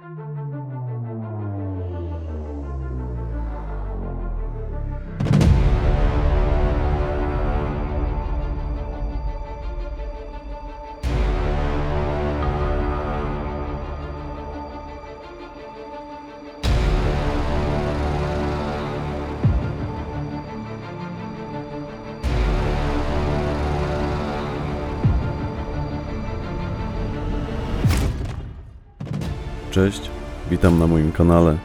Bye. Cześć, witam na moim kanale.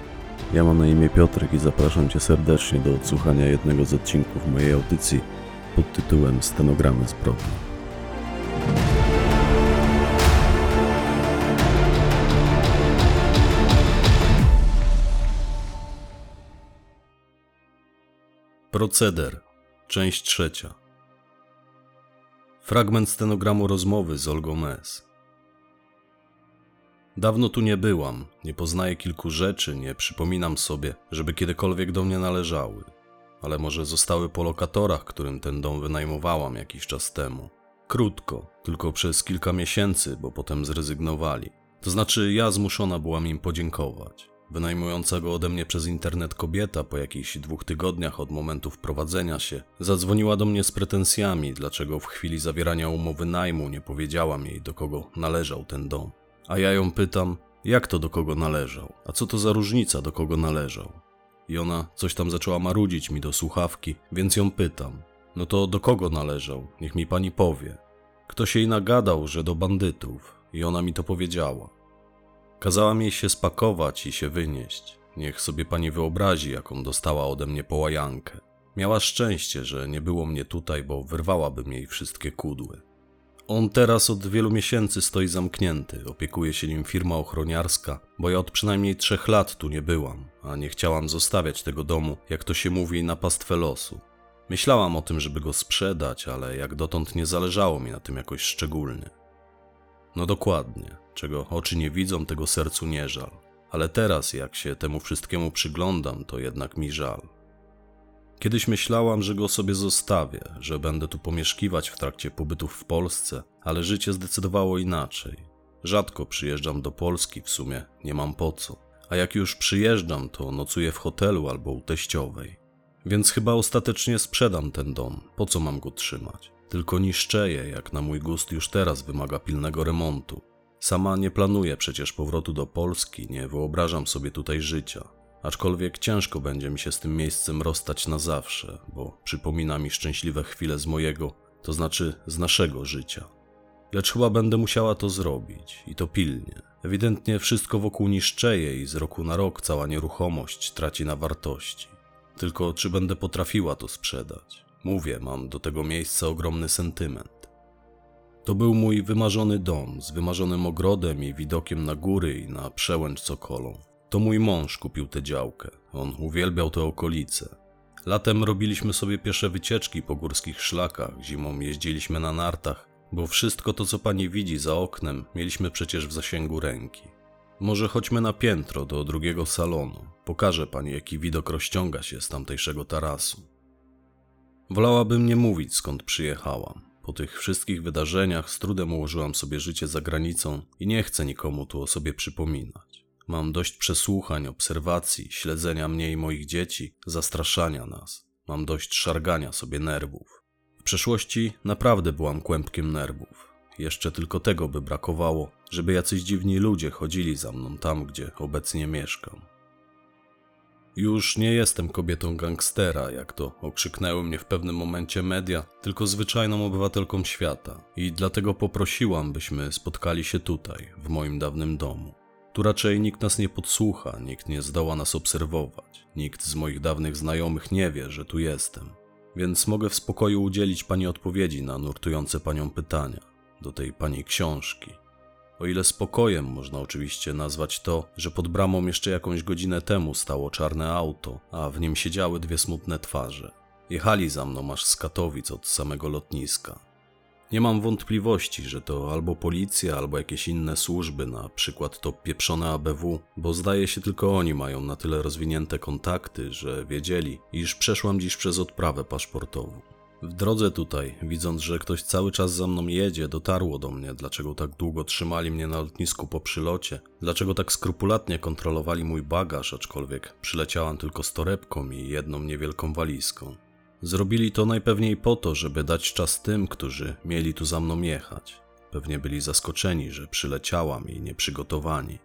Ja mam na imię Piotrek i zapraszam Cię serdecznie do odsłuchania jednego z odcinków mojej audycji pod tytułem Stenogramy zbrodni. Proceder, część trzecia. Fragment stenogramu rozmowy z Olgą S. Dawno tu nie byłam, nie poznaję kilku rzeczy, nie przypominam sobie, żeby kiedykolwiek do mnie należały. Ale może zostały po lokatorach, którym ten dom wynajmowałam jakiś czas temu. Krótko, tylko przez kilka miesięcy, bo potem zrezygnowali. To znaczy, ja zmuszona byłam im podziękować. Wynajmująca go ode mnie przez internet kobieta po jakichś dwóch tygodniach od momentu wprowadzenia się zadzwoniła do mnie z pretensjami, dlaczego w chwili zawierania umowy najmu nie powiedziałam jej, do kogo należał ten dom. A ja ją pytam, jak to do kogo należał? A co to za różnica, do kogo należał? I ona coś tam zaczęła marudzić mi do słuchawki, więc ją pytam, no to do kogo należał? Niech mi pani powie. Ktoś jej nagadał, że do bandytów, i ona mi to powiedziała. Kazałam jej się spakować i się wynieść. Niech sobie pani wyobrazi, jaką dostała ode mnie połajankę. Miała szczęście, że nie było mnie tutaj, bo wyrwałabym jej wszystkie kudły. On teraz od wielu miesięcy stoi zamknięty, opiekuje się nim firma ochroniarska, bo ja od przynajmniej trzech lat tu nie byłam, a nie chciałam zostawiać tego domu, jak to się mówi, na pastwę losu. Myślałam o tym, żeby go sprzedać, ale jak dotąd nie zależało mi na tym jakoś szczególnie. No dokładnie, czego oczy nie widzą, tego sercu nie żal. Ale teraz, jak się temu wszystkiemu przyglądam, to jednak mi żal. Kiedyś myślałam, że go sobie zostawię, że będę tu pomieszkiwać w trakcie pobytów w Polsce, ale życie zdecydowało inaczej. Rzadko przyjeżdżam do Polski, w sumie nie mam po co. A jak już przyjeżdżam, to nocuję w hotelu albo u teściowej. Więc chyba ostatecznie sprzedam ten dom. Po co mam go trzymać? Tylko niszczeję, jak na mój gust już teraz wymaga pilnego remontu. Sama nie planuję przecież powrotu do Polski, nie wyobrażam sobie tutaj życia. Aczkolwiek ciężko będzie mi się z tym miejscem rozstać na zawsze, bo przypomina mi szczęśliwe chwile z mojego, to znaczy z naszego życia. Lecz chyba będę musiała to zrobić i to pilnie. Ewidentnie wszystko wokół niszczeje i z roku na rok cała nieruchomość traci na wartości. Tylko czy będę potrafiła to sprzedać? Mówię, mam do tego miejsca ogromny sentyment. To był mój wymarzony dom z wymarzonym ogrodem i widokiem na góry i na przełęcz Cokolą. To mój mąż kupił tę działkę. On uwielbiał te okolice. Latem robiliśmy sobie piesze wycieczki po górskich szlakach, zimą jeździliśmy na nartach, bo wszystko to, co pani widzi za oknem, mieliśmy przecież w zasięgu ręki. Może chodźmy na piętro do drugiego salonu. Pokażę pani, jaki widok rozciąga się z tamtejszego tarasu. Wolałabym nie mówić, skąd przyjechałam. Po tych wszystkich wydarzeniach z trudem ułożyłam sobie życie za granicą i nie chcę nikomu tu o sobie przypominać. Mam dość przesłuchań, obserwacji, śledzenia mnie i moich dzieci, zastraszania nas. Mam dość szargania sobie nerwów. W przeszłości naprawdę byłam kłębkiem nerwów. Jeszcze tylko tego by brakowało, żeby jacyś dziwni ludzie chodzili za mną tam, gdzie obecnie mieszkam. Już nie jestem kobietą gangstera, jak to okrzyknęły mnie w pewnym momencie media, tylko zwyczajną obywatelką świata i dlatego poprosiłam, byśmy spotkali się tutaj, w moim dawnym domu. Tu raczej nikt nas nie podsłucha, nikt nie zdoła nas obserwować, nikt z moich dawnych znajomych nie wie, że tu jestem. Więc mogę w spokoju udzielić pani odpowiedzi na nurtujące panią pytania, do tej pani książki. O ile spokojem można oczywiście nazwać to, że pod bramą jeszcze jakąś godzinę temu stało czarne auto, a w nim siedziały dwie smutne twarze. Jechali za mną aż z Katowic od samego lotniska. Nie mam wątpliwości, że to albo policja, albo jakieś inne służby, na przykład to pieprzone ABW, bo zdaje się tylko oni mają na tyle rozwinięte kontakty, że wiedzieli, iż przeszłam dziś przez odprawę paszportową. W drodze tutaj, widząc, że ktoś cały czas za mną jedzie, dotarło do mnie, dlaczego tak długo trzymali mnie na lotnisku po przylocie, dlaczego tak skrupulatnie kontrolowali mój bagaż, aczkolwiek przyleciałam tylko z torebką i jedną niewielką walizką. Zrobili to najpewniej po to, żeby dać czas tym, którzy mieli tu za mną jechać. Pewnie byli zaskoczeni, że przyleciałam i nieprzygotowani.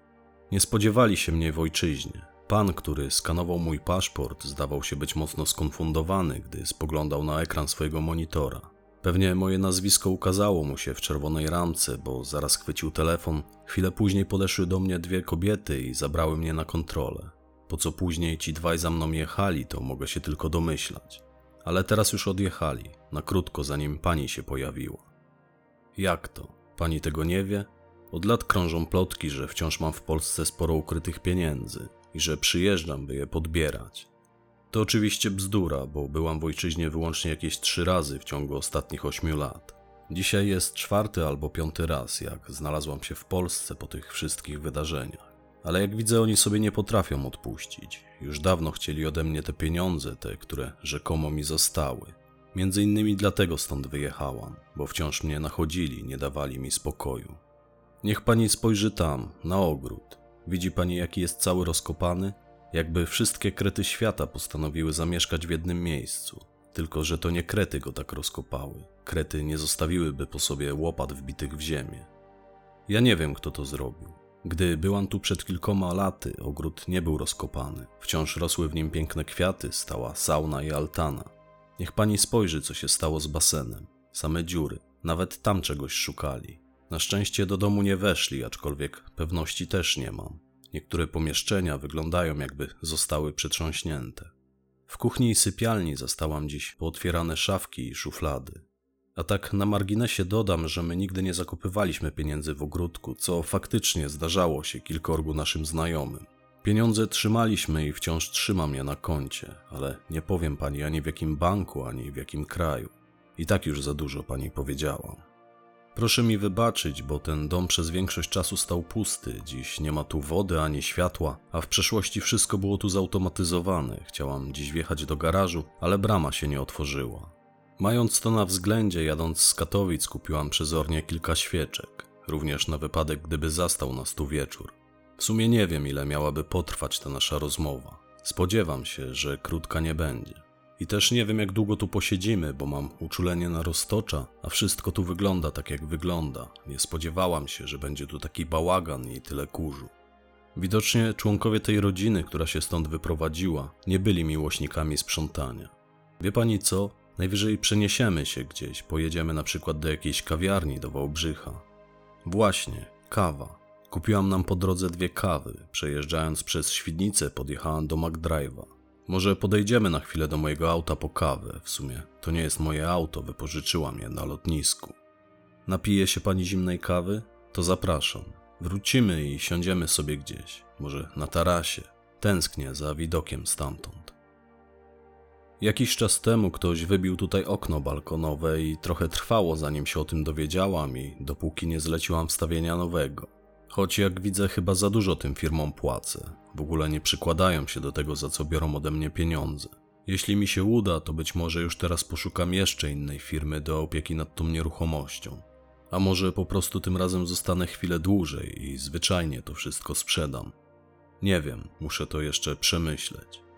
Nie spodziewali się mnie w ojczyźnie. Pan, który skanował mój paszport, zdawał się być mocno skonfundowany, gdy spoglądał na ekran swojego monitora. Pewnie moje nazwisko ukazało mu się w czerwonej ramce, bo zaraz chwycił telefon. Chwilę później podeszły do mnie dwie kobiety i zabrały mnie na kontrolę. Po co później ci dwaj za mną jechali, to mogę się tylko domyślać. Ale teraz już odjechali, na krótko zanim pani się pojawiła. Jak to? Pani tego nie wie? Od lat krążą plotki, że wciąż mam w Polsce sporo ukrytych pieniędzy i że przyjeżdżam, by je podbierać. To oczywiście bzdura, bo byłam w ojczyźnie wyłącznie jakieś trzy razy w ciągu ostatnich ośmiu lat. Dzisiaj jest czwarty albo piąty raz, jak znalazłam się w Polsce po tych wszystkich wydarzeniach. Ale jak widzę, oni sobie nie potrafią odpuścić. Już dawno chcieli ode mnie te pieniądze, te, które rzekomo mi zostały. Między innymi dlatego stąd wyjechałam, bo wciąż mnie nachodzili, nie dawali mi spokoju. Niech pani spojrzy tam, na ogród. Widzi pani, jaki jest cały rozkopany? Jakby wszystkie krety świata postanowiły zamieszkać w jednym miejscu. Tylko, że to nie krety go tak rozkopały. Krety nie zostawiłyby po sobie łopat wbitych w ziemię. Ja nie wiem, kto to zrobił. Gdy byłam tu przed kilkoma laty, ogród nie był rozkopany. Wciąż rosły w nim piękne kwiaty, stała sauna i altana. Niech pani spojrzy, co się stało z basenem. Same dziury. Nawet tam czegoś szukali. Na szczęście do domu nie weszli, aczkolwiek pewności też nie mam. Niektóre pomieszczenia wyglądają, jakby zostały przetrząśnięte. W kuchni i sypialni zastałam dziś pootwierane szafki i szuflady. A tak na marginesie dodam, że my nigdy nie zakopywaliśmy pieniędzy w ogródku, co faktycznie zdarzało się kilkorgu naszym znajomym. Pieniądze trzymaliśmy i wciąż trzymam je na koncie, ale nie powiem pani ani w jakim banku, ani w jakim kraju. I tak już za dużo pani powiedziałam. Proszę mi wybaczyć, bo ten dom przez większość czasu stał pusty. Dziś nie ma tu wody ani światła, a w przeszłości wszystko było tu zautomatyzowane. Chciałam dziś wjechać do garażu, ale brama się nie otworzyła. Mając to na względzie, jadąc z Katowic, kupiłam przezornie kilka świeczek, również na wypadek, gdyby zastał nas tu wieczór. W sumie nie wiem, ile miałaby potrwać ta nasza rozmowa. Spodziewam się, że krótka nie będzie. I też nie wiem, jak długo tu posiedzimy, bo mam uczulenie na roztocza, a wszystko tu wygląda tak, jak wygląda. Nie spodziewałam się, że będzie tu taki bałagan i tyle kurzu. Widocznie członkowie tej rodziny, która się stąd wyprowadziła, nie byli miłośnikami sprzątania. Wie pani co? Najwyżej przeniesiemy się gdzieś, pojedziemy na przykład do jakiejś kawiarni do Wałbrzycha. Właśnie, kawa. Kupiłam nam po drodze dwie kawy. Przejeżdżając przez Świdnicę podjechałam do McDrive'a. Może podejdziemy na chwilę do mojego auta po kawę. W sumie to nie jest moje auto, wypożyczyłam je na lotnisku. Napije się pani zimnej kawy? To zapraszam. Wrócimy i siądziemy sobie gdzieś, może na tarasie. Tęsknię za widokiem stamtąd. Jakiś czas temu ktoś wybił tutaj okno balkonowe i trochę trwało zanim się o tym dowiedziałam i dopóki nie zleciłam wstawienia nowego. Choć jak widzę chyba za dużo tym firmom płacę. W ogóle nie przykładają się do tego, za co biorą ode mnie pieniądze. Jeśli mi się uda, to być może już teraz poszukam jeszcze innej firmy do opieki nad tą nieruchomością. A może po prostu tym razem zostanę chwilę dłużej i zwyczajnie to wszystko sprzedam. Nie wiem, muszę to jeszcze przemyśleć.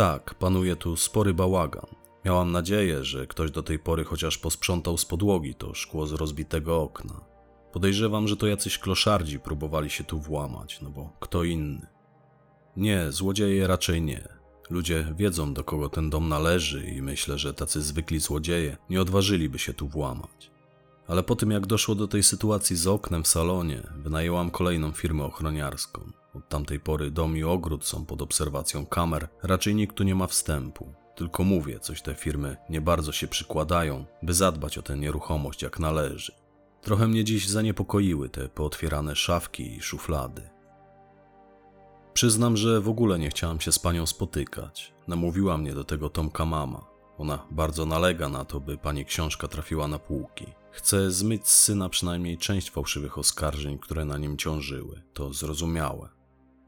Tak, panuje tu spory bałagan. Miałam nadzieję, że ktoś do tej pory chociaż posprzątał z podłogi to szkło z rozbitego okna. Podejrzewam, że to jacyś kloszardzi próbowali się tu włamać, no bo kto inny. Nie, złodzieje raczej nie. Ludzie wiedzą, do kogo ten dom należy i myślę, że tacy zwykli złodzieje nie odważyliby się tu włamać. Ale po tym, jak doszło do tej sytuacji z oknem w salonie, wynajęłam kolejną firmę ochroniarską. Od tamtej pory dom i ogród są pod obserwacją kamer, raczej nikt tu nie ma wstępu. Tylko mówię, coś te firmy nie bardzo się przykładają, by zadbać o tę nieruchomość jak należy. Trochę mnie dziś zaniepokoiły te pootwierane szafki i szuflady. Przyznam, że w ogóle nie chciałam się z panią spotykać. Namówiła mnie do tego Tomka mama. Ona bardzo nalega na to, by pani książka trafiła na półki. Chce zmyć z syna przynajmniej część fałszywych oskarżeń, które na nim ciążyły. To zrozumiałe.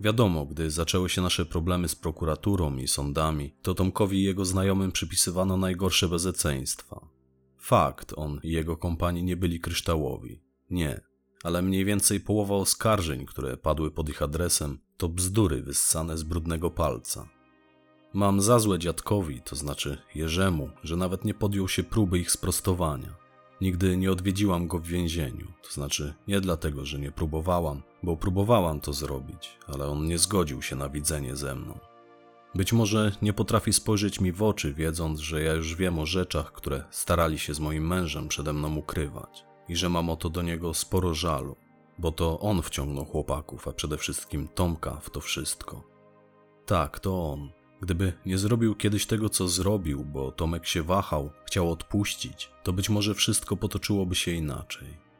Wiadomo, gdy zaczęły się nasze problemy z prokuraturą i sądami, to Tomkowi i jego znajomym przypisywano najgorsze bezeceństwa. Fakt, on i jego kompanii nie byli kryształowi. Nie. Ale mniej więcej połowa oskarżeń, które padły pod ich adresem, to bzdury wyssane z brudnego palca. Mam za złe dziadkowi, to znaczy Jerzemu, że nawet nie podjął się próby ich sprostowania. Nigdy nie odwiedziłam go w więzieniu, to znaczy nie dlatego, że nie próbowałam, bo próbowałam to zrobić, ale on nie zgodził się na widzenie ze mną. Być może nie potrafi spojrzeć mi w oczy, wiedząc, że ja już wiem o rzeczach, które starali się z moim mężem przede mną ukrywać i że mam o to do niego sporo żalu, bo to on wciągnął chłopaków, a przede wszystkim Tomka w to wszystko. Tak, to on. Gdyby nie zrobił kiedyś tego, co zrobił, bo Tomek się wahał, chciał odpuścić, to być może wszystko potoczyłoby się inaczej.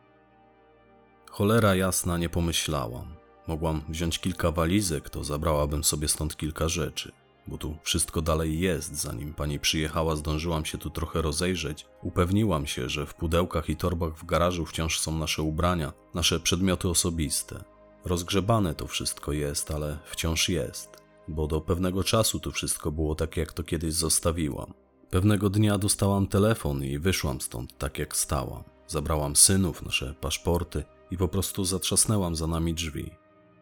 Cholera jasna nie pomyślałam. Mogłam wziąć kilka walizek, to zabrałabym sobie stąd kilka rzeczy, bo tu wszystko dalej jest. Zanim pani przyjechała, zdążyłam się tu trochę rozejrzeć. Upewniłam się, że w pudełkach i torbach w garażu wciąż są nasze ubrania, nasze przedmioty osobiste. Rozgrzebane to wszystko jest, ale wciąż jest, bo do pewnego czasu tu wszystko było tak, jak to kiedyś zostawiłam. Pewnego dnia dostałam telefon i wyszłam stąd tak, jak stałam. Zabrałam synów, nasze paszporty i po prostu zatrzasnęłam za nami drzwi.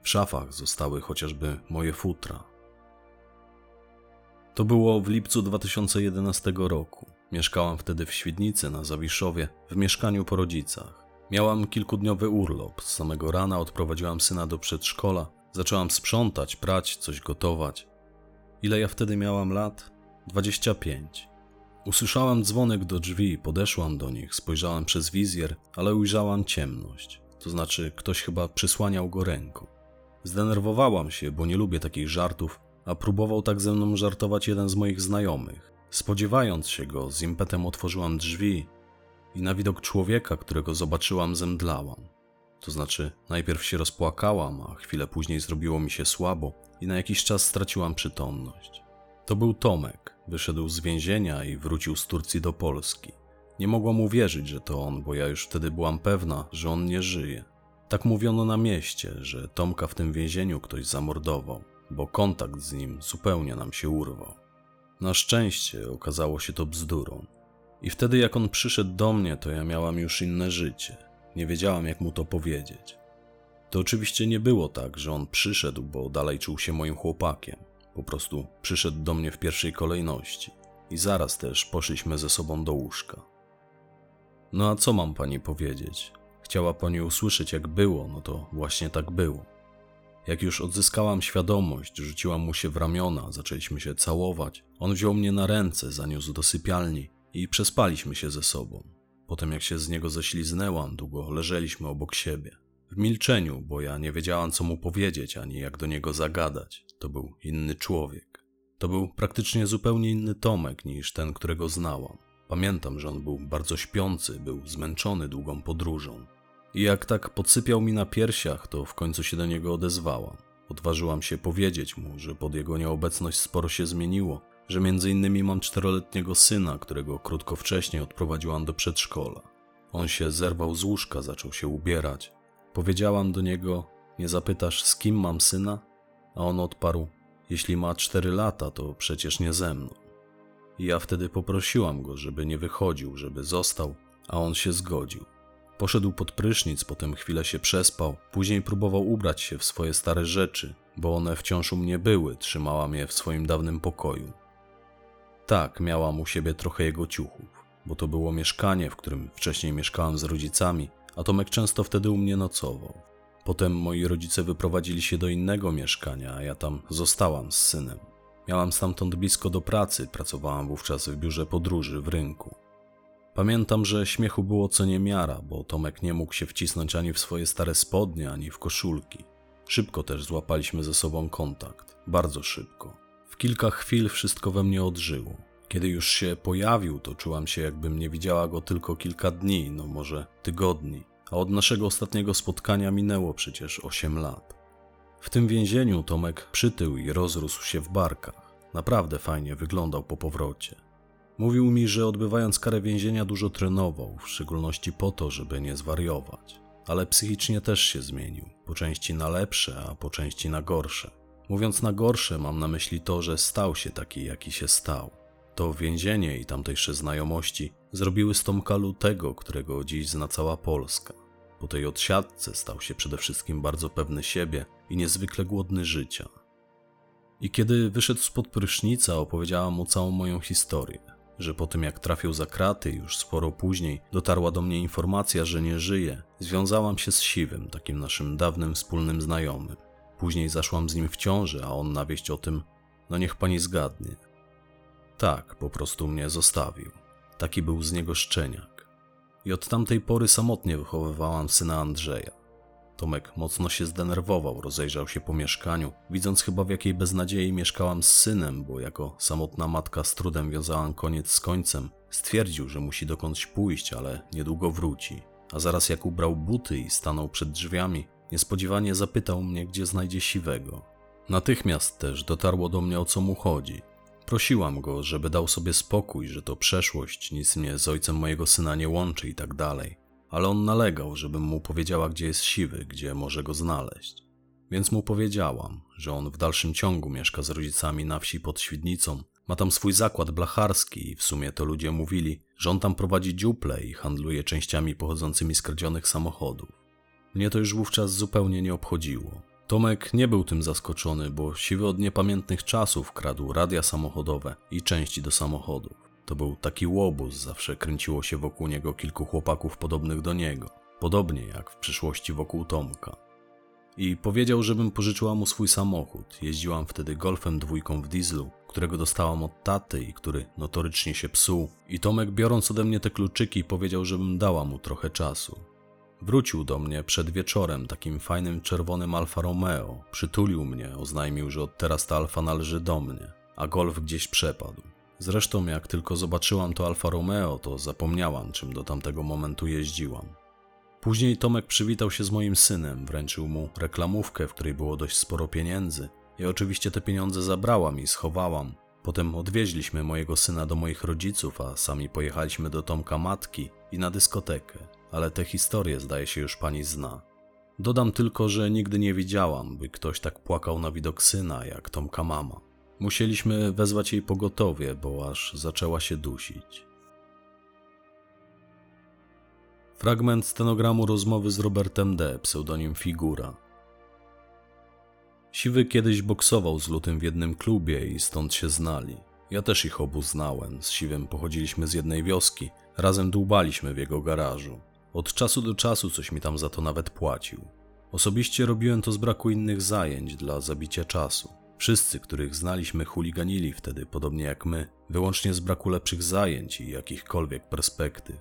W szafach zostały chociażby moje futra. To było w lipcu 2011 roku. Mieszkałam wtedy w Świdnicy na Zawiszowie, w mieszkaniu po rodzicach. Miałam kilkudniowy urlop. Z samego rana odprowadziłam syna do przedszkola. Zaczęłam sprzątać, prać, coś gotować. Ile ja wtedy miałam lat? 25. Usłyszałam dzwonek do drzwi, podeszłam do nich, spojrzałam przez wizjer, ale ujrzałam ciemność. To znaczy, ktoś chyba przysłaniał go ręką. Zdenerwowałam się, bo nie lubię takich żartów, a próbował tak ze mną żartować jeden z moich znajomych. Spodziewając się go, z impetem otworzyłam drzwi i na widok człowieka, którego zobaczyłam, zemdlałam. To znaczy, najpierw się rozpłakałam, a chwilę później zrobiło mi się słabo i na jakiś czas straciłam przytomność. To był Tomek. Wyszedł z więzienia i wrócił z Turcji do Polski. Nie mogłam uwierzyć, że to on, bo ja już wtedy byłam pewna, że on nie żyje. Tak mówiono na mieście, że Tomka w tym więzieniu ktoś zamordował, bo kontakt z nim zupełnie nam się urwał. Na szczęście okazało się to bzdurą. I wtedy, jak on przyszedł do mnie, to ja miałam już inne życie. Nie wiedziałam, jak mu to powiedzieć. To oczywiście nie było tak, że on przyszedł, bo dalej czuł się moim chłopakiem. Po prostu przyszedł do mnie w pierwszej kolejności i zaraz też poszliśmy ze sobą do łóżka. No a co mam pani powiedzieć? Chciała pani usłyszeć, jak było, no to właśnie tak było. Jak już odzyskałam świadomość, rzuciłam mu się w ramiona, zaczęliśmy się całować. On wziął mnie na ręce, zaniósł do sypialni i przespaliśmy się ze sobą. Potem, jak się z niego ześliznęłam, długo leżeliśmy obok siebie. W milczeniu, bo ja nie wiedziałam, co mu powiedzieć, ani jak do niego zagadać. To był inny człowiek. To był praktycznie zupełnie inny Tomek niż ten, którego znałam. Pamiętam, że on był bardzo śpiący, był zmęczony długą podróżą. I jak tak podsypiał mi na piersiach, to w końcu się do niego odezwałam. Odważyłam się powiedzieć mu, że pod jego nieobecność sporo się zmieniło, że między innymi mam czteroletniego syna, którego krótko wcześniej odprowadziłam do przedszkola. On się zerwał z łóżka, zaczął się ubierać. Powiedziałam do niego: Nie zapytasz, z kim mam syna? A on odparł: Jeśli ma cztery lata, to przecież nie ze mną. Ja wtedy poprosiłam go, żeby nie wychodził, żeby został, a on się zgodził. Poszedł pod prysznic, potem chwilę się przespał, później próbował ubrać się w swoje stare rzeczy, bo one wciąż u mnie były, trzymałam je w swoim dawnym pokoju. Tak, miałam u siebie trochę jego ciuchów, bo to było mieszkanie, w którym wcześniej mieszkałam z rodzicami, a Tomek często wtedy u mnie nocował. Potem moi rodzice wyprowadzili się do innego mieszkania, a ja tam zostałam z synem. Miałam stamtąd blisko do pracy, pracowałam wówczas w biurze podróży w rynku. Pamiętam, że śmiechu było co niemiara, bo Tomek nie mógł się wcisnąć ani w swoje stare spodnie, ani w koszulki. Szybko też złapaliśmy ze sobą kontakt, bardzo szybko. W kilka chwil wszystko we mnie odżyło. Kiedy już się pojawił, to czułam się, jakbym nie widziała go tylko kilka dni, no może tygodni, a od naszego ostatniego spotkania minęło przecież 8 lat. W tym więzieniu Tomek przytył i rozrósł się w barkach. Naprawdę fajnie wyglądał po powrocie. Mówił mi, że odbywając karę więzienia dużo trenował, w szczególności po to, żeby nie zwariować. ale psychicznie też się zmienił, po części na lepsze, a po części na gorsze. Mówiąc na gorsze, mam na myśli to, że stał się taki, jaki się stał. To więzienie i tamtejsze znajomości zrobiły z Tomka Lutego, którego dziś zna cała Polska. Po tej odsiadce stał się przede wszystkim bardzo pewny siebie i niezwykle głodny życia. I kiedy wyszedł spod prysznica, opowiedziałam mu całą moją historię. Że po tym jak trafił za kraty, już sporo później, dotarła do mnie informacja, że nie żyje. Związałam się z Siwym, takim naszym dawnym wspólnym znajomym. Później zaszłam z nim w ciąży, a on na wieść o tym, no niech pani zgadnie. Tak, po prostu mnie zostawił. Taki był z niego szczeniak. I od tamtej pory samotnie wychowywałam syna Andrzeja. Tomek mocno się zdenerwował, rozejrzał się po mieszkaniu, widząc chyba w jakiej beznadziei mieszkałam z synem, bo jako samotna matka z trudem wiązałam koniec z końcem, stwierdził, że musi dokądś pójść, ale niedługo wróci. A zaraz jak ubrał buty i stanął przed drzwiami, niespodziewanie zapytał mnie, gdzie znajdzie siwego. Natychmiast też dotarło do mnie o co mu chodzi. Prosiłam go, żeby dał sobie spokój, że to przeszłość, nic mnie z ojcem mojego syna nie łączy i tak dalej. Ale on nalegał, żebym mu powiedziała, gdzie jest siwy, gdzie może go znaleźć. Więc mu powiedziałam, że on w dalszym ciągu mieszka z rodzicami na wsi pod Świdnicą, ma tam swój zakład blacharski i w sumie to ludzie mówili, że on tam prowadzi dziuple i handluje częściami pochodzącymi z kradzionych samochodów. Mnie to już wówczas zupełnie nie obchodziło. Tomek nie był tym zaskoczony, bo siwy od niepamiętnych czasów kradł radia samochodowe i części do samochodów. To był taki łobuz, zawsze kręciło się wokół niego kilku chłopaków podobnych do niego, podobnie jak w przyszłości wokół Tomka. I powiedział, żebym pożyczyła mu swój samochód. Jeździłam wtedy golfem dwójką w dieslu, którego dostałam od taty i który notorycznie się psuł. I Tomek, biorąc ode mnie te kluczyki, powiedział, żebym dała mu trochę czasu. Wrócił do mnie przed wieczorem takim fajnym czerwonym Alfa Romeo. Przytulił mnie, oznajmił, że od teraz ta Alfa należy do mnie, a golf gdzieś przepadł. Zresztą, jak tylko zobaczyłam to Alfa Romeo, to zapomniałam, czym do tamtego momentu jeździłam. Później Tomek przywitał się z moim synem, wręczył mu reklamówkę, w której było dość sporo pieniędzy. Ja oczywiście te pieniądze zabrałam i schowałam. Potem odwieźliśmy mojego syna do moich rodziców, a sami pojechaliśmy do Tomka matki i na dyskotekę ale tę historię zdaje się już pani zna. Dodam tylko, że nigdy nie widziałam, by ktoś tak płakał na widok syna jak Tomka mama. Musieliśmy wezwać jej pogotowie, bo aż zaczęła się dusić. Fragment stenogramu rozmowy z Robertem D., pseudonim Figura. Siwy kiedyś boksował z Lutym w jednym klubie i stąd się znali. Ja też ich obu znałem, z Siwym pochodziliśmy z jednej wioski, razem dłubaliśmy w jego garażu. Od czasu do czasu coś mi tam za to nawet płacił. Osobiście robiłem to z braku innych zajęć dla zabicia czasu. Wszyscy, których znaliśmy, chuliganili wtedy, podobnie jak my, wyłącznie z braku lepszych zajęć i jakichkolwiek perspektyw.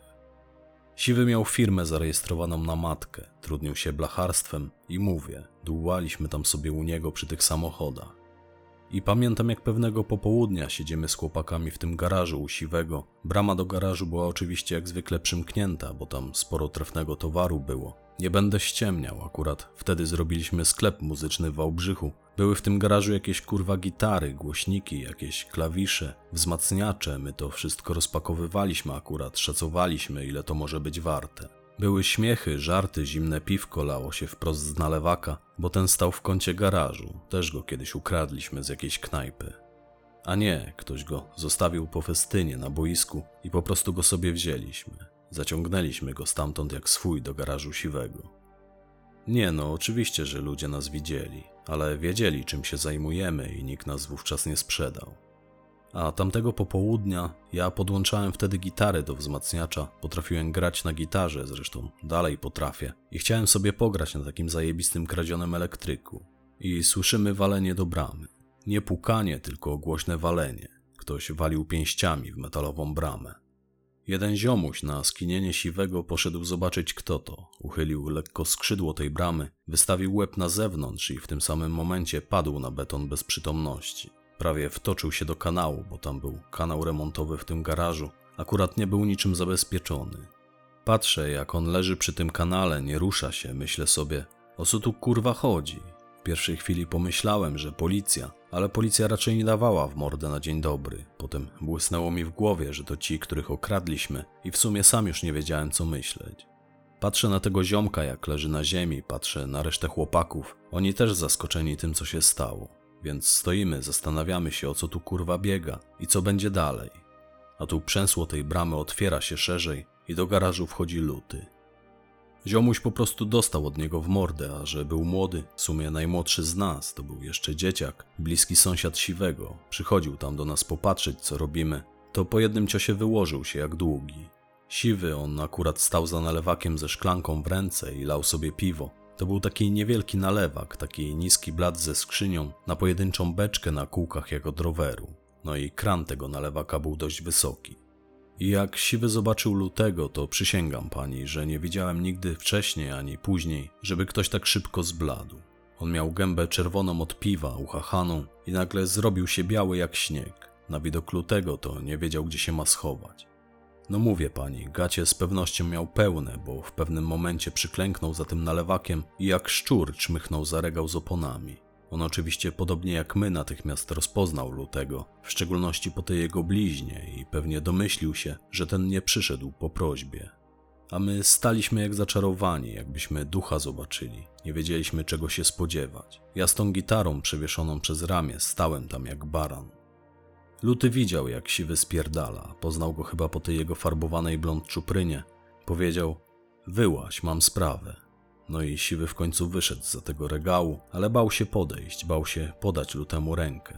Siwy miał firmę zarejestrowaną na matkę, trudnił się blacharstwem i mówię, dłubaliśmy tam sobie u niego przy tych samochodach. I pamiętam jak pewnego popołudnia siedzimy z chłopakami w tym garażu u Siwego. Brama do garażu była oczywiście jak zwykle przymknięta, bo tam sporo trefnego towaru było. Nie będę ściemniał, akurat wtedy zrobiliśmy sklep muzyczny w Wałbrzychu. Były w tym garażu jakieś kurwa gitary, głośniki, jakieś klawisze, wzmacniacze. My to wszystko rozpakowywaliśmy akurat, szacowaliśmy ile to może być warte. Były śmiechy, żarty, zimne piwko lało się wprost z nalewaka, bo ten stał w kącie garażu. Też go kiedyś ukradliśmy z jakiejś knajpy. A nie, ktoś go zostawił po festynie na boisku i po prostu go sobie wzięliśmy. Zaciągnęliśmy go stamtąd jak swój do garażu siwego. Nie no, oczywiście, że ludzie nas widzieli, ale wiedzieli czym się zajmujemy i nikt nas wówczas nie sprzedał. A tamtego popołudnia ja podłączałem wtedy gitarę do wzmacniacza, potrafiłem grać na gitarze, zresztą dalej potrafię, i chciałem sobie pograć na takim zajebistym kradzionym elektryku. I słyszymy walenie do bramy. Nie pukanie, tylko głośne walenie. Ktoś walił pięściami w metalową bramę. Jeden ziomuś na skinienie siwego poszedł zobaczyć kto to. Uchylił lekko skrzydło tej bramy, wystawił łeb na zewnątrz i w tym samym momencie padł na beton bez przytomności. Prawie wtoczył się do kanału, bo tam był kanał remontowy w tym garażu. Akurat nie był niczym zabezpieczony. Patrzę, jak on leży przy tym kanale, nie rusza się, myślę sobie, o co tu kurwa chodzi? W pierwszej chwili pomyślałem, że policja, ale policja raczej nie dawała w mordę na dzień dobry. Potem błysnęło mi w głowie, że to ci, których okradliśmy i w sumie sam już nie wiedziałem co myśleć. Patrzę na tego ziomka, jak leży na ziemi, patrzę na resztę chłopaków. Oni też zaskoczeni tym, co się stało. Więc stoimy, zastanawiamy się, o co tu kurwa biega i co będzie dalej. A tu przęsło tej bramy otwiera się szerzej i do garażu wchodzi luty. Ziomuś po prostu dostał od niego w mordę, a że był młody, w sumie najmłodszy z nas, to był jeszcze dzieciak, bliski sąsiad Siwego, przychodził tam do nas popatrzeć, co robimy, to po jednym ciosie wyłożył się jak długi. Siwy, on akurat stał za nalewakiem ze szklanką w ręce i lał sobie piwo. To był taki niewielki nalewak, taki niski blat ze skrzynią, na pojedynczą beczkę na kółkach jak od roweru. No i kran tego nalewaka był dość wysoki. Jak siwy zobaczył lutego, to przysięgam pani, że nie widziałem nigdy wcześniej ani później, żeby ktoś tak szybko zbladł. On miał gębę czerwoną od piwa, uchachaną i nagle zrobił się biały jak śnieg. Na widok lutego to nie wiedział, gdzie się ma schować. No mówię pani, gacie z pewnością miał pełne, bo w pewnym momencie przyklęknął za tym nalewakiem i jak szczur czmychnął za regał z oponami. On oczywiście podobnie jak my natychmiast rozpoznał lutego, w szczególności po tej jego bliźnie i pewnie domyślił się, że ten nie przyszedł po prośbie. A my staliśmy jak zaczarowani, jakbyśmy ducha zobaczyli. Nie wiedzieliśmy czego się spodziewać. Ja z tą gitarą przewieszoną przez ramię stałem tam jak baran. Luty widział, jak siwy spierdala. Poznał go chyba po tej jego farbowanej blond czuprynie. Powiedział: Wyłaś, mam sprawę. No i siwy w końcu wyszedł za tego regału, ale bał się podejść, bał się podać lutemu rękę.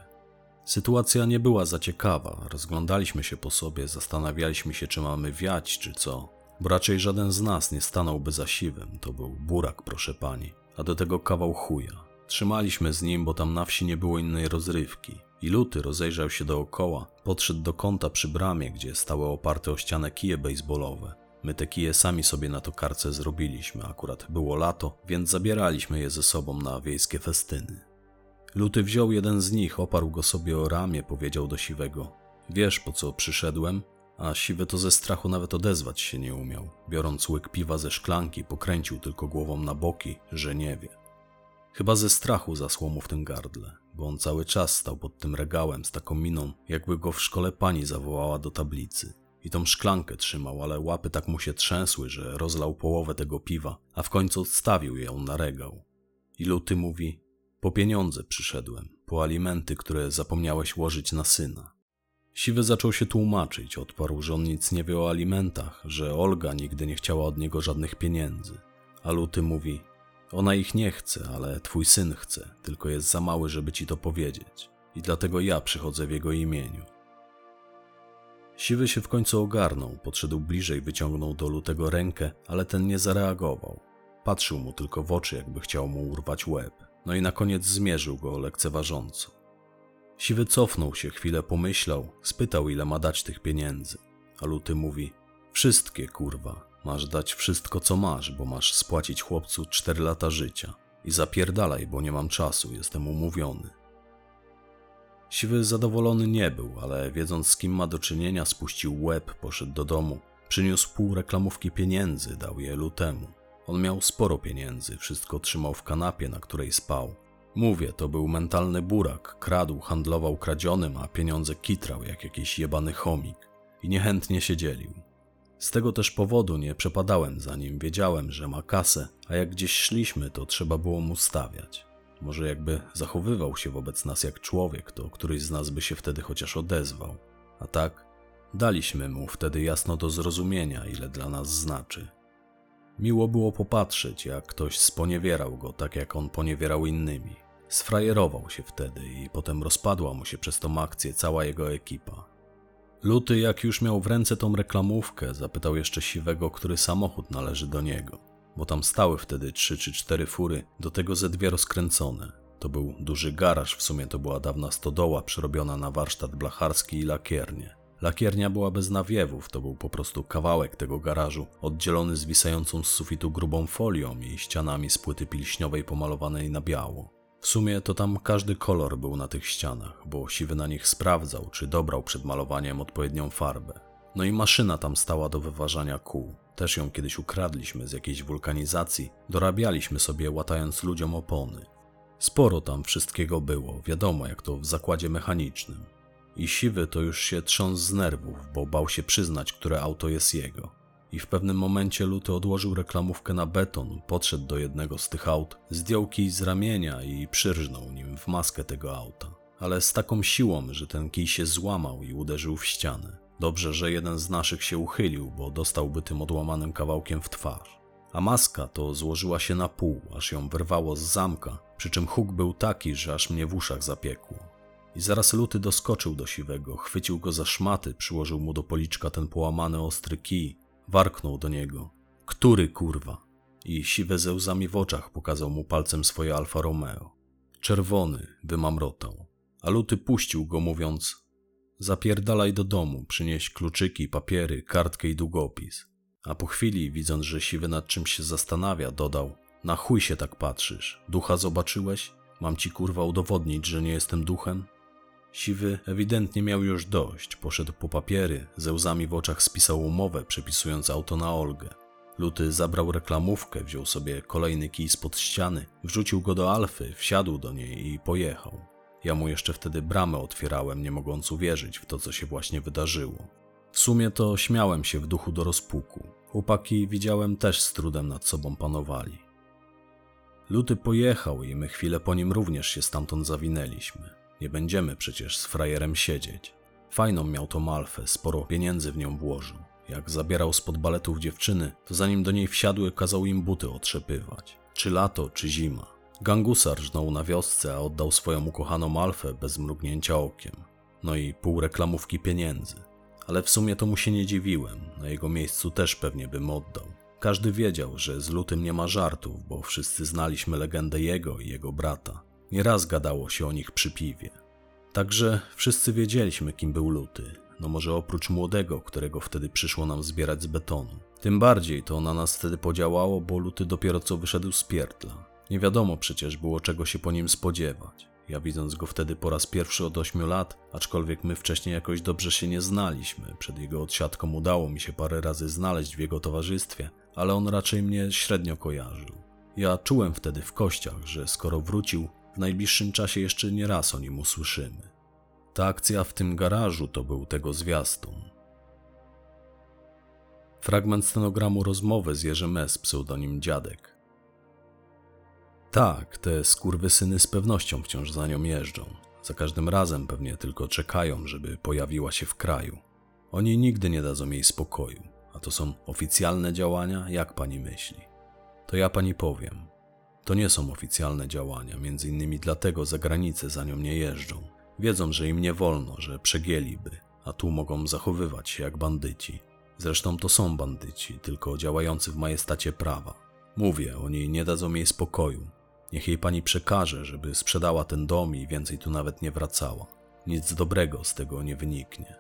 Sytuacja nie była za ciekawa. Rozglądaliśmy się po sobie, zastanawialiśmy się, czy mamy wiać, czy co. Bo raczej żaden z nas nie stanąłby za siwym. To był burak, proszę pani. A do tego kawał chuja. Trzymaliśmy z nim, bo tam na wsi nie było innej rozrywki. I luty rozejrzał się dookoła, podszedł do kąta przy bramie, gdzie stały oparte o ścianę kije baseballowe. My te kije sami sobie na to karce zrobiliśmy, akurat było lato, więc zabieraliśmy je ze sobą na wiejskie festyny. Luty wziął jeden z nich, oparł go sobie o ramię, powiedział do Siwego: Wiesz po co przyszedłem? A Siwy to ze strachu nawet odezwać się nie umiał. Biorąc łyk piwa ze szklanki, pokręcił tylko głową na boki, że nie wie. Chyba ze strachu zasło mu w tym gardle, bo on cały czas stał pod tym regałem z taką miną, jakby go w szkole pani zawołała do tablicy. I tą szklankę trzymał, ale łapy tak mu się trzęsły, że rozlał połowę tego piwa, a w końcu odstawił ją na regał. I Luty mówi, po pieniądze przyszedłem, po alimenty, które zapomniałeś łożyć na syna. Siwy zaczął się tłumaczyć, odparł, że on nic nie wie o alimentach, że Olga nigdy nie chciała od niego żadnych pieniędzy. A Luty mówi, ona ich nie chce, ale twój syn chce, tylko jest za mały, żeby ci to powiedzieć. I dlatego ja przychodzę w jego imieniu. Siwy się w końcu ogarnął, podszedł bliżej, wyciągnął do lutego rękę, ale ten nie zareagował. Patrzył mu tylko w oczy, jakby chciał mu urwać łeb. No i na koniec zmierzył go lekceważąco. Siwy cofnął się, chwilę pomyślał, spytał, ile ma dać tych pieniędzy. A luty mówi: Wszystkie, kurwa. Masz dać wszystko, co masz, bo masz spłacić chłopcu cztery lata życia. I zapierdalaj, bo nie mam czasu, jestem umówiony. Siwy zadowolony nie był, ale wiedząc z kim ma do czynienia, spuścił łeb, poszedł do domu. Przyniósł pół reklamówki pieniędzy, dał je lutemu. On miał sporo pieniędzy, wszystko trzymał w kanapie, na której spał. Mówię, to był mentalny burak, kradł, handlował kradzionym, a pieniądze kitrał jak jakiś jebany chomik. I niechętnie się dzielił. Z tego też powodu nie przepadałem za nim, wiedziałem, że ma kasę, a jak gdzieś szliśmy, to trzeba było mu stawiać. Może jakby zachowywał się wobec nas jak człowiek, to któryś z nas by się wtedy chociaż odezwał. A tak, daliśmy mu wtedy jasno do zrozumienia, ile dla nas znaczy. Miło było popatrzeć, jak ktoś sponiewierał go tak, jak on poniewierał innymi. Sfrajerował się wtedy i potem rozpadła mu się przez tą akcję cała jego ekipa. Luty, jak już miał w ręce tą reklamówkę, zapytał jeszcze siwego, który samochód należy do niego, bo tam stały wtedy trzy czy cztery fury, do tego ze dwie rozkręcone. To był duży garaż, w sumie to była dawna stodoła przerobiona na warsztat blacharski i lakiernię. Lakiernia była bez nawiewów, to był po prostu kawałek tego garażu, oddzielony zwisającą z sufitu grubą folią i ścianami z płyty pilśniowej pomalowanej na biało. W sumie to tam każdy kolor był na tych ścianach, bo siwy na nich sprawdzał, czy dobrał przed malowaniem odpowiednią farbę. No i maszyna tam stała do wyważania kół. Też ją kiedyś ukradliśmy z jakiejś wulkanizacji, dorabialiśmy sobie łatając ludziom opony. Sporo tam wszystkiego było, wiadomo jak to w zakładzie mechanicznym. I siwy to już się trząsł z nerwów, bo bał się przyznać, które auto jest jego. I w pewnym momencie Luty odłożył reklamówkę na beton, podszedł do jednego z tych aut, zdjął kij z ramienia i przyrżnął nim w maskę tego auta. Ale z taką siłą, że ten kij się złamał i uderzył w ścianę. Dobrze, że jeden z naszych się uchylił, bo dostałby tym odłamanym kawałkiem w twarz. A maska to złożyła się na pół, aż ją wyrwało z zamka, przy czym huk był taki, że aż mnie w uszach zapiekło. I zaraz luty doskoczył do siwego, chwycił go za szmaty, przyłożył mu do policzka ten połamany ostry kij, warknął do niego. Który kurwa? I siwe ze łzami w oczach pokazał mu palcem swoje Alfa Romeo. Czerwony wymamrotał, a luty puścił go mówiąc Zapierdalaj do domu, przynieś kluczyki, papiery, kartkę i długopis. A po chwili, widząc, że siwy nad czymś się zastanawia, dodał Na chuj się tak patrzysz, ducha zobaczyłeś? Mam ci kurwa udowodnić, że nie jestem duchem? Siwy ewidentnie miał już dość, poszedł po papiery, ze łzami w oczach spisał umowę, przepisując auto na Olgę. Luty zabrał reklamówkę, wziął sobie kolejny kij spod ściany, wrzucił go do Alfy, wsiadł do niej i pojechał. Ja mu jeszcze wtedy bramę otwierałem, nie mogąc uwierzyć w to, co się właśnie wydarzyło. W sumie to śmiałem się w duchu do rozpuku. Chłopaki widziałem też z trudem nad sobą panowali. Luty pojechał i my chwilę po nim również się stamtąd zawinęliśmy. Nie będziemy przecież z frajerem siedzieć. Fajną miał to Malfę, sporo pieniędzy w nią włożył. Jak zabierał spod baletów dziewczyny, to zanim do niej wsiadły, kazał im buty otrzepywać. Czy lato, czy zima. Gangusar rżnął na wiosce, a oddał swoją ukochaną Malfę bez mrugnięcia okiem. No i pół reklamówki pieniędzy. Ale w sumie to mu się nie dziwiłem, na jego miejscu też pewnie bym oddał. Każdy wiedział, że z Lutym nie ma żartów, bo wszyscy znaliśmy legendę jego i jego brata. Nieraz gadało się o nich przy piwie. Także wszyscy wiedzieliśmy, kim był Luty. No może oprócz młodego, którego wtedy przyszło nam zbierać z betonu. Tym bardziej to na nas wtedy podziałało, bo Luty dopiero co wyszedł z pierdla. Nie wiadomo przecież było czego się po nim spodziewać. Ja widząc go wtedy po raz pierwszy od ośmiu lat, aczkolwiek my wcześniej jakoś dobrze się nie znaliśmy, przed jego odsiadką udało mi się parę razy znaleźć w jego towarzystwie, ale on raczej mnie średnio kojarzył. Ja czułem wtedy w kościach, że skoro wrócił, w najbliższym czasie jeszcze nie raz o nim usłyszymy. Ta akcja w tym garażu to był tego zwiastun. Fragment stenogramu rozmowy z Jerzym S. pseudonim Dziadek. Tak, te skurwysyny z pewnością wciąż za nią jeżdżą. Za każdym razem pewnie tylko czekają, żeby pojawiła się w kraju. Oni nigdy nie dadzą jej spokoju. A to są oficjalne działania, jak pani myśli? To ja pani powiem. To nie są oficjalne działania, między innymi dlatego za granicę za nią nie jeżdżą. Wiedzą, że im nie wolno, że przegięliby, a tu mogą zachowywać się jak bandyci. Zresztą to są bandyci, tylko działający w majestacie prawa. Mówię, oni nie dadzą jej spokoju, Niech jej pani przekaże, żeby sprzedała ten dom i więcej tu nawet nie wracała. Nic dobrego z tego nie wyniknie.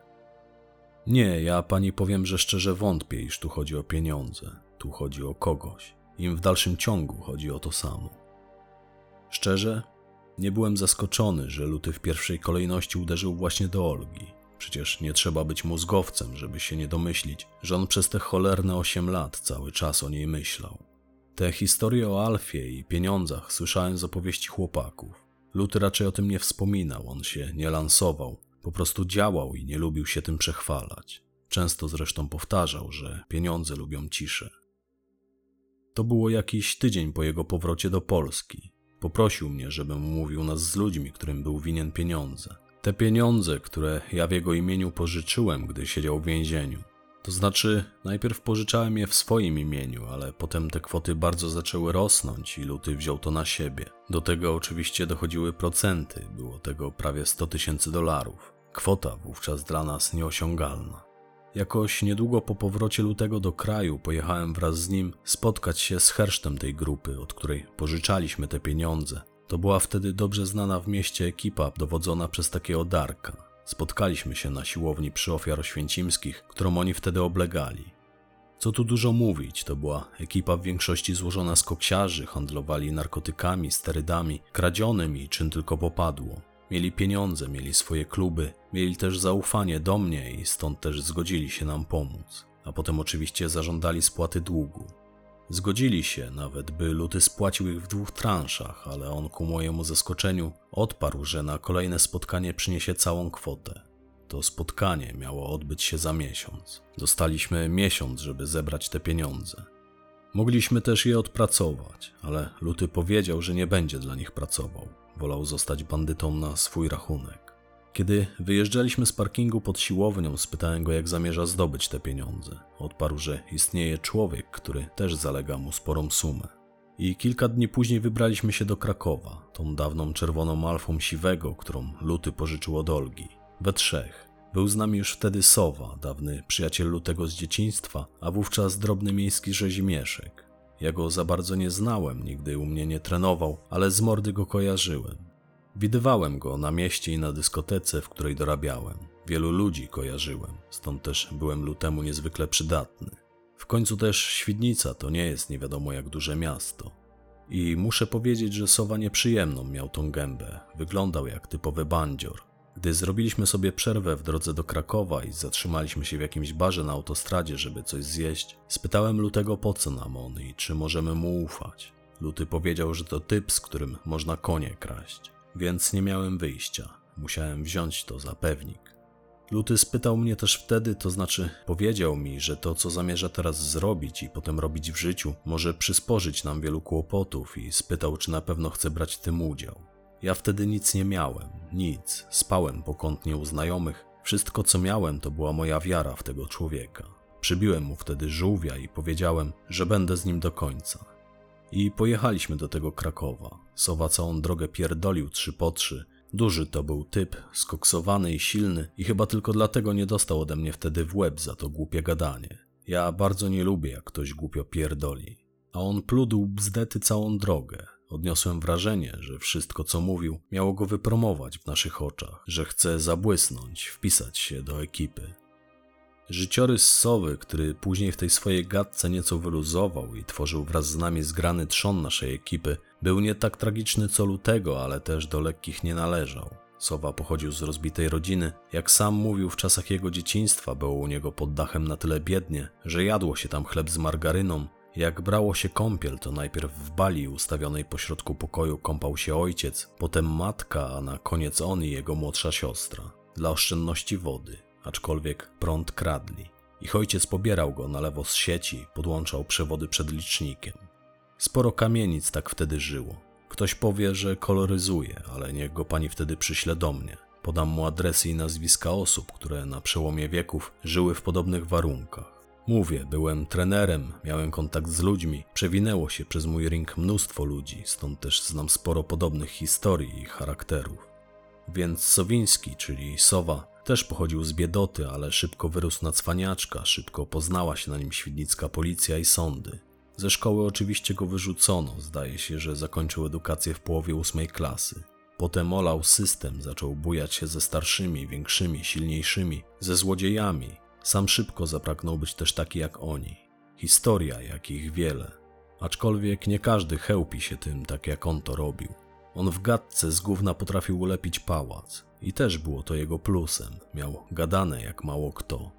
Nie, ja pani powiem, że szczerze wątpię, iż tu chodzi o pieniądze. Tu chodzi o kogoś. Im w dalszym ciągu chodzi o to samo. Szczerze, nie byłem zaskoczony, że Luty w pierwszej kolejności uderzył właśnie do Olgi. Przecież nie trzeba być mózgowcem, żeby się nie domyślić, że on przez te cholerne 8 lat cały czas o niej myślał. Te historie o Alfie i pieniądzach słyszałem z opowieści chłopaków. Lut raczej o tym nie wspominał, on się nie lansował, po prostu działał i nie lubił się tym przechwalać. Często zresztą powtarzał, że pieniądze lubią ciszę. To było jakiś tydzień po jego powrocie do Polski. Poprosił mnie, żebym mówił nas z ludźmi, którym był winien pieniądze. Te pieniądze, które ja w jego imieniu pożyczyłem, gdy siedział w więzieniu. To znaczy, najpierw pożyczałem je w swoim imieniu, ale potem te kwoty bardzo zaczęły rosnąć i Luty wziął to na siebie. Do tego oczywiście dochodziły procenty, było tego prawie 100 tysięcy dolarów. Kwota wówczas dla nas nieosiągalna. Jakoś niedługo po powrocie Lutego do kraju pojechałem wraz z nim spotkać się z hersztem tej grupy, od której pożyczaliśmy te pieniądze. To była wtedy dobrze znana w mieście ekipa dowodzona przez takiego Darka. Spotkaliśmy się na siłowni przy ofiar święcimskich, którą oni wtedy oblegali. Co tu dużo mówić, to była ekipa w większości złożona z koksiarzy, handlowali narkotykami, sterydami, kradzionym i czym tylko popadło. Mieli pieniądze, mieli swoje kluby, mieli też zaufanie do mnie i stąd też zgodzili się nam pomóc. A potem oczywiście zażądali spłaty długu. Zgodzili się nawet, by Luty spłacił ich w dwóch transzach, ale on ku mojemu zaskoczeniu odparł, że na kolejne spotkanie przyniesie całą kwotę. to spotkanie miało odbyć się za miesiąc. Dostaliśmy miesiąc, żeby zebrać te pieniądze. Mogliśmy też je odpracować, ale Luty powiedział, że nie będzie dla nich pracował. Wolał zostać bandytą na swój rachunek. Kiedy wyjeżdżaliśmy z parkingu pod siłownią, spytałem go, jak zamierza zdobyć te pieniądze. Odparł, że istnieje człowiek, który też zalega mu sporą sumę. I kilka dni później wybraliśmy się do Krakowa, tą dawną czerwoną alfą siwego, którą Luty pożyczył od Olgi. We trzech. Był z nami już wtedy Sowa, dawny przyjaciel Lutego z dzieciństwa, a wówczas drobny miejski rzezimieszek. Ja go za bardzo nie znałem, nigdy u mnie nie trenował, ale z mordy go kojarzyłem. Widywałem go na mieście i na dyskotece, w której dorabiałem. Wielu ludzi kojarzyłem, stąd też byłem Lutemu niezwykle przydatny. W końcu też Świdnica to nie jest nie wiadomo jak duże miasto. I muszę powiedzieć, że Sowa nieprzyjemną miał tą gębę. Wyglądał jak typowy bandzior. Gdy zrobiliśmy sobie przerwę w drodze do Krakowa i zatrzymaliśmy się w jakimś barze na autostradzie, żeby coś zjeść, spytałem Lutego po co nam on i czy możemy mu ufać. Luty powiedział, że to typ, z którym można konie kraść, więc nie miałem wyjścia. Musiałem wziąć to za pewnik. Luty spytał mnie też wtedy, to znaczy powiedział mi, że to, co zamierza teraz zrobić i potem robić w życiu, może przysporzyć nam wielu kłopotów i spytał, czy na pewno chcę brać w tym udział. Ja wtedy nic nie miałem, nic, spałem pokątnie u znajomych. Wszystko, co miałem, to była moja wiara w tego człowieka. Przybiłem mu wtedy żółwia i powiedziałem, że będę z nim do końca. I pojechaliśmy do tego Krakowa. Sowa całą drogę pierdolił trzy po trzy. Duży to był typ, skoksowany i silny i chyba tylko dlatego nie dostał ode mnie wtedy w łeb za to głupie gadanie. Ja bardzo nie lubię, jak ktoś głupio pierdoli. A on pludł bzdety całą drogę. Odniosłem wrażenie, że wszystko co mówił miało go wypromować w naszych oczach, że chce zabłysnąć, wpisać się do ekipy. Życiorys Sowy, który później w tej swojej gadce nieco wyluzował i tworzył wraz z nami zgrany trzon naszej ekipy, był nie tak tragiczny co Lutego, ale też do lekkich nie należał. Sowa pochodził z rozbitej rodziny. Jak sam mówił, w czasach jego dzieciństwa było u niego pod dachem na tyle biednie, że jadło się tam chleb z margaryną, jak brało się kąpiel, to najpierw w bali ustawionej pośrodku pokoju kąpał się ojciec, potem matka, a na koniec on i jego młodsza siostra. Dla oszczędności wody, aczkolwiek prąd kradli. Ich ojciec pobierał go na lewo z sieci, podłączał przewody przed licznikiem. Sporo kamienic tak wtedy żyło. Ktoś powie, że koloryzuje, ale niech go pani wtedy przyśle do mnie. Podam mu adresy i nazwiska osób, które na przełomie wieków żyły w podobnych warunkach. Mówię, byłem trenerem, miałem kontakt z ludźmi, przewinęło się przez mój ring mnóstwo ludzi, stąd też znam sporo podobnych historii i charakterów. Więc Sowiński, czyli Sowa, też pochodził z biedoty, ale szybko wyrósł na cwaniaczka, szybko poznała się na nim świdnicka policja i sądy. Ze szkoły oczywiście go wyrzucono, zdaje się, że zakończył edukację w połowie ósmej klasy. Potem olał system, zaczął bujać się ze starszymi, większymi, silniejszymi, ze złodziejami, sam szybko zapragnął być też taki jak oni. Historia, jakich wiele. Aczkolwiek nie każdy chełpi się tym, tak jak on to robił. On w gadce z gówna potrafił ulepić pałac. I też było to jego plusem. Miał gadane jak mało kto.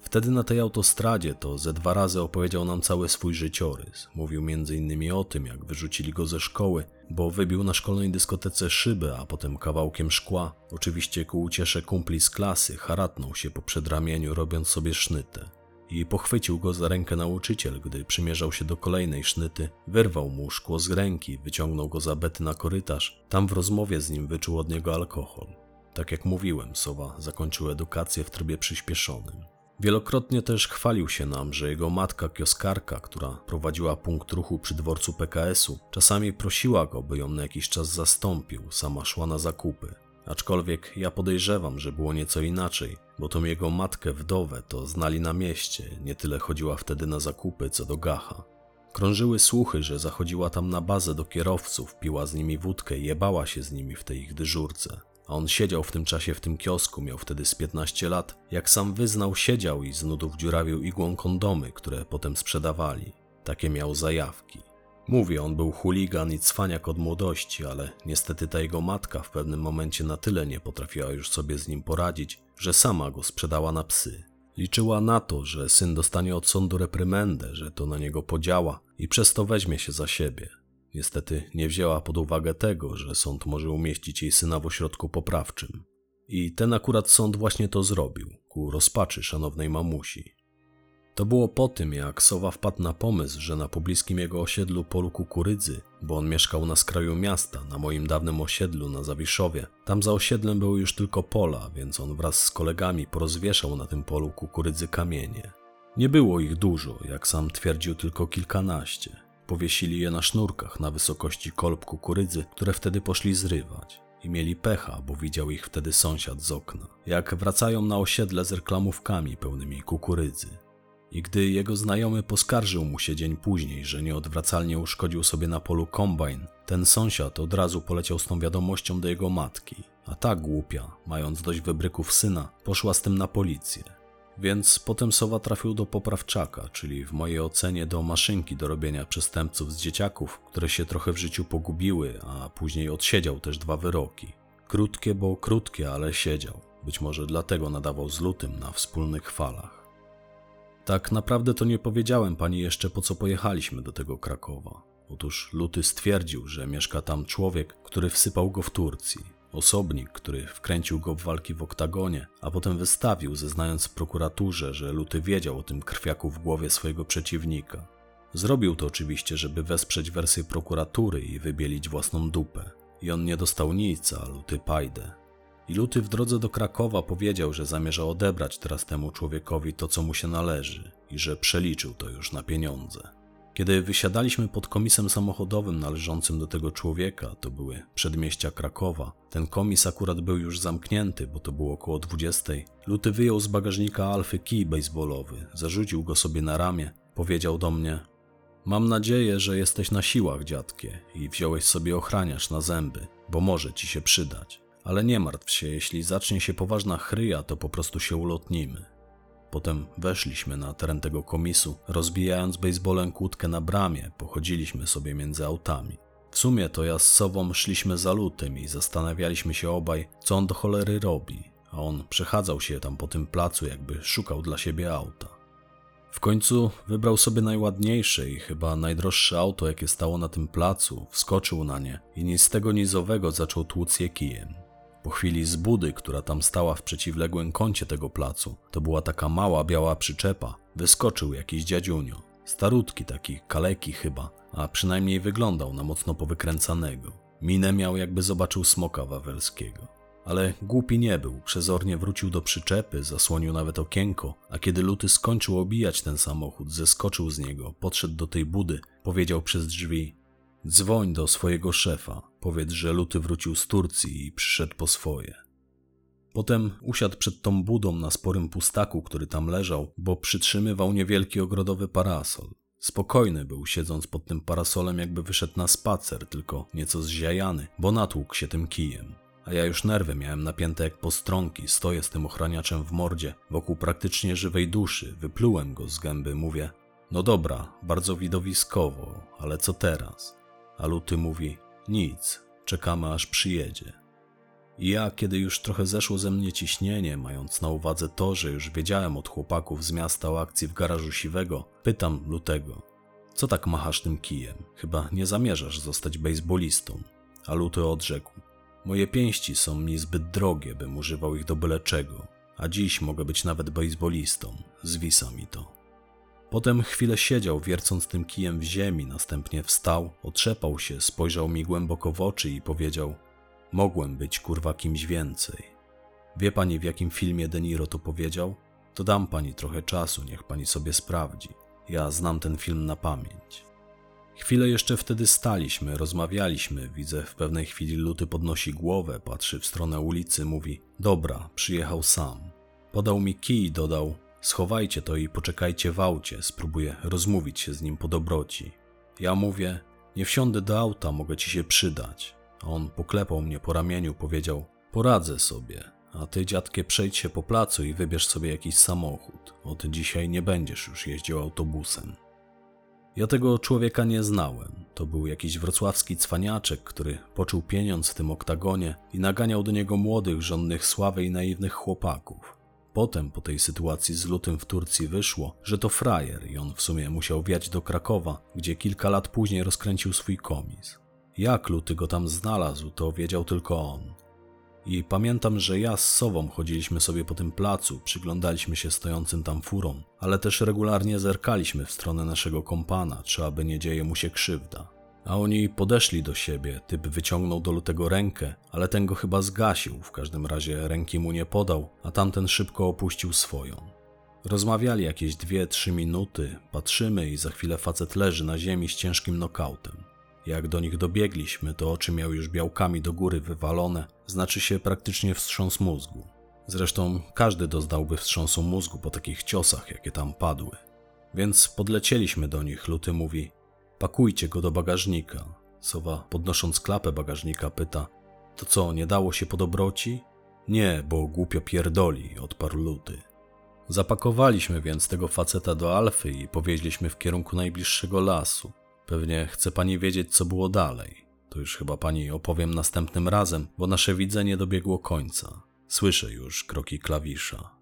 Wtedy na tej autostradzie to ze dwa razy opowiedział nam cały swój życiorys. Mówił m.in. o tym, jak wyrzucili go ze szkoły, bo wybił na szkolnej dyskotece szybę, a potem kawałkiem szkła. Oczywiście ku uciesze kumpli z klasy haratnął się po przedramieniu, robiąc sobie sznytę. I pochwycił go za rękę nauczyciel, gdy przymierzał się do kolejnej sznyty, wyrwał mu szkło z ręki, wyciągnął go za bety na korytarz. Tam w rozmowie z nim wyczuł od niego alkohol. Tak jak mówiłem, Sowa zakończył edukację w trybie przyspieszonym. Wielokrotnie też chwalił się nam, że jego matka kioskarka, która prowadziła punkt ruchu przy dworcu PKS-u, czasami prosiła go, by ją na jakiś czas zastąpił, sama szła na zakupy. Aczkolwiek ja podejrzewam, że było nieco inaczej, bo tą jego matkę wdowę to znali na mieście, nie tyle chodziła wtedy na zakupy, co do gacha. Krążyły słuchy, że zachodziła tam na bazę do kierowców, piła z nimi wódkę jebała się z nimi w tej ich dyżurce. A on siedział w tym czasie w tym kiosku, miał wtedy z 15 lat. Jak sam wyznał, siedział i z nudów dziurawił igłą kondomy, które potem sprzedawali. Takie miał zajawki. Mówię, on był chuligan i cwaniak od młodości, ale niestety ta jego matka w pewnym momencie na tyle nie potrafiła już sobie z nim poradzić, że sama go sprzedała na psy. Liczyła na to, że syn dostanie od sądu reprymendę, że to na niego podziała i przez to weźmie się za siebie. Niestety nie wzięła pod uwagę tego, że sąd może umieścić jej syna w ośrodku poprawczym. I ten akurat sąd właśnie to zrobił, ku rozpaczy szanownej mamusi. To było po tym, jak Sowa wpadł na pomysł, że na pobliskim jego osiedlu polu kukurydzy, bo on mieszkał na skraju miasta, na moim dawnym osiedlu na Zawiszowie, tam za osiedlem były już tylko pola, więc on wraz z kolegami porozwieszał na tym polu kukurydzy kamienie. Nie było ich dużo, jak sam twierdził, tylko kilkanaście. Powiesili je na sznurkach na wysokości kolb kukurydzy, które wtedy poszli zrywać. I mieli pecha, bo widział ich wtedy sąsiad z okna, jak wracają na osiedle z reklamówkami pełnymi kukurydzy. I gdy jego znajomy poskarżył mu się dzień później, że nieodwracalnie uszkodził sobie na polu kombajn, ten sąsiad od razu poleciał z tą wiadomością do jego matki. A ta głupia, mając dość wybryków syna, poszła z tym na policję. Więc potem Sowa trafił do poprawczaka, czyli w mojej ocenie do maszynki do robienia przestępców z dzieciaków, które się trochę w życiu pogubiły, a później odsiedział też dwa wyroki. Krótkie, bo krótkie, ale siedział. Być może dlatego nadawał z lutym na wspólnych falach. Tak naprawdę to nie powiedziałem pani jeszcze, po co pojechaliśmy do tego Krakowa. Otóż Luty stwierdził, że mieszka tam człowiek, który wsypał go w Turcji. Osobnik, który wkręcił go w walki w oktagonie, a potem wystawił, zeznając prokuraturze, że Luty wiedział o tym krwiaku w głowie swojego przeciwnika. Zrobił to oczywiście, żeby wesprzeć wersję prokuratury i wybielić własną dupę. I on nie dostał nic, a Luty pajdę. I Luty w drodze do Krakowa powiedział, że zamierza odebrać teraz temu człowiekowi to, co mu się należy i że przeliczył to już na pieniądze. Kiedy wysiadaliśmy pod komisem samochodowym należącym do tego człowieka, to były przedmieścia Krakowa. Ten komis akurat był już zamknięty, bo to było około 20. Luty wyjął z bagażnika Alfy kij baseballowy, zarzucił go sobie na ramię, powiedział do mnie: Mam nadzieję, że jesteś na siłach, dziadkie, i wziąłeś sobie ochraniarz na zęby, bo może ci się przydać. Ale nie martw się, jeśli zacznie się poważna chryja, to po prostu się ulotnimy. Potem weszliśmy na teren tego komisu, rozbijając baseballem kłódkę na bramie, pochodziliśmy sobie między autami. W sumie to ja z Sową szliśmy za lutym i zastanawialiśmy się obaj, co on do cholery robi, a on przechadzał się tam po tym placu, jakby szukał dla siebie auta. W końcu wybrał sobie najładniejsze i chyba najdroższe auto, jakie stało na tym placu, wskoczył na nie i nic z tego nizowego zaczął tłuc je kijem. Po chwili z budy, która tam stała w przeciwległym kącie tego placu, to była taka mała biała przyczepa, wyskoczył jakiś dziadziunio. Starutki taki, kaleki chyba, a przynajmniej wyglądał na mocno powykręcanego. Minę miał jakby zobaczył smoka wawelskiego. Ale głupi nie był, przezornie wrócił do przyczepy, zasłonił nawet okienko, a kiedy Luty skończył obijać ten samochód, zeskoczył z niego, podszedł do tej budy, powiedział przez drzwi Dzwoń do swojego szefa, powiedz, że Luty wrócił z Turcji i przyszedł po swoje. Potem usiadł przed tą budą na sporym pustaku, który tam leżał, bo przytrzymywał niewielki ogrodowy parasol. Spokojny był, siedząc pod tym parasolem, jakby wyszedł na spacer, tylko nieco zziajany, bo natłukł się tym kijem. A ja już nerwy miałem napięte jak postronki, stoję z tym ochraniaczem w mordzie, wokół praktycznie żywej duszy, wyplułem go z gęby, mówię, no dobra, bardzo widowiskowo, ale co teraz? A Luty mówi: Nic, czekamy aż przyjedzie. I ja, kiedy już trochę zeszło ze mnie ciśnienie, mając na uwadze to, że już wiedziałem od chłopaków z miasta o akcji w garażu siwego, pytam Lutego: Co tak machasz tym kijem? Chyba nie zamierzasz zostać bejsbolistą. A Luty odrzekł: Moje pięści są mi zbyt drogie, bym używał ich do byle czego, a dziś mogę być nawet bejsbolistą. Zwisa mi to. Potem chwilę siedział, wiercąc tym kijem w ziemi, następnie wstał, otrzepał się, spojrzał mi głęboko w oczy i powiedział: Mogłem być kurwa kimś więcej. Wie pani, w jakim filmie De Niro to powiedział? To dam pani trochę czasu, niech pani sobie sprawdzi. Ja znam ten film na pamięć. Chwilę jeszcze wtedy staliśmy, rozmawialiśmy. Widzę, w pewnej chwili Luty podnosi głowę, patrzy w stronę ulicy, mówi: Dobra, przyjechał sam. Podał mi kij i dodał: Schowajcie to i poczekajcie w aucie, spróbuję rozmówić się z nim po dobroci. Ja mówię, nie wsiądę do auta, mogę ci się przydać. A on poklepał mnie po ramieniu, powiedział, poradzę sobie, a ty dziadkie przejdź się po placu i wybierz sobie jakiś samochód. Od dzisiaj nie będziesz już jeździł autobusem. Ja tego człowieka nie znałem. To był jakiś wrocławski cwaniaczek, który poczuł pieniądz w tym oktagonie i naganiał do niego młodych, żonnych sławy i naiwnych chłopaków. Potem po tej sytuacji z lutym w Turcji wyszło, że to frajer i on w sumie musiał wiać do Krakowa, gdzie kilka lat później rozkręcił swój komis. Jak luty go tam znalazł, to wiedział tylko on. I pamiętam, że ja z Sową chodziliśmy sobie po tym placu, przyglądaliśmy się stojącym tam furom, ale też regularnie zerkaliśmy w stronę naszego kompana, czy aby nie dzieje mu się krzywda. A oni podeszli do siebie, typ wyciągnął do lutego rękę, ale ten go chyba zgasił, w każdym razie ręki mu nie podał, a tamten szybko opuścił swoją. Rozmawiali jakieś dwie, trzy minuty, patrzymy i za chwilę facet leży na ziemi z ciężkim nokautem. Jak do nich dobiegliśmy, to oczy miał już białkami do góry wywalone, znaczy się praktycznie wstrząs mózgu. Zresztą każdy doznałby wstrząsu mózgu po takich ciosach, jakie tam padły. Więc podlecieliśmy do nich, Luty mówi, pakujcie go do bagażnika. Sowa, podnosząc klapę bagażnika, pyta, to co, nie dało się po dobroci? Nie, bo głupio pierdoli, odparł Luty. Zapakowaliśmy więc tego faceta do Alfy i powieźliśmy w kierunku najbliższego lasu. Pewnie chce pani wiedzieć, co było dalej. To już chyba pani opowiem następnym razem, bo nasze widzenie dobiegło końca. Słyszę już kroki klawisza.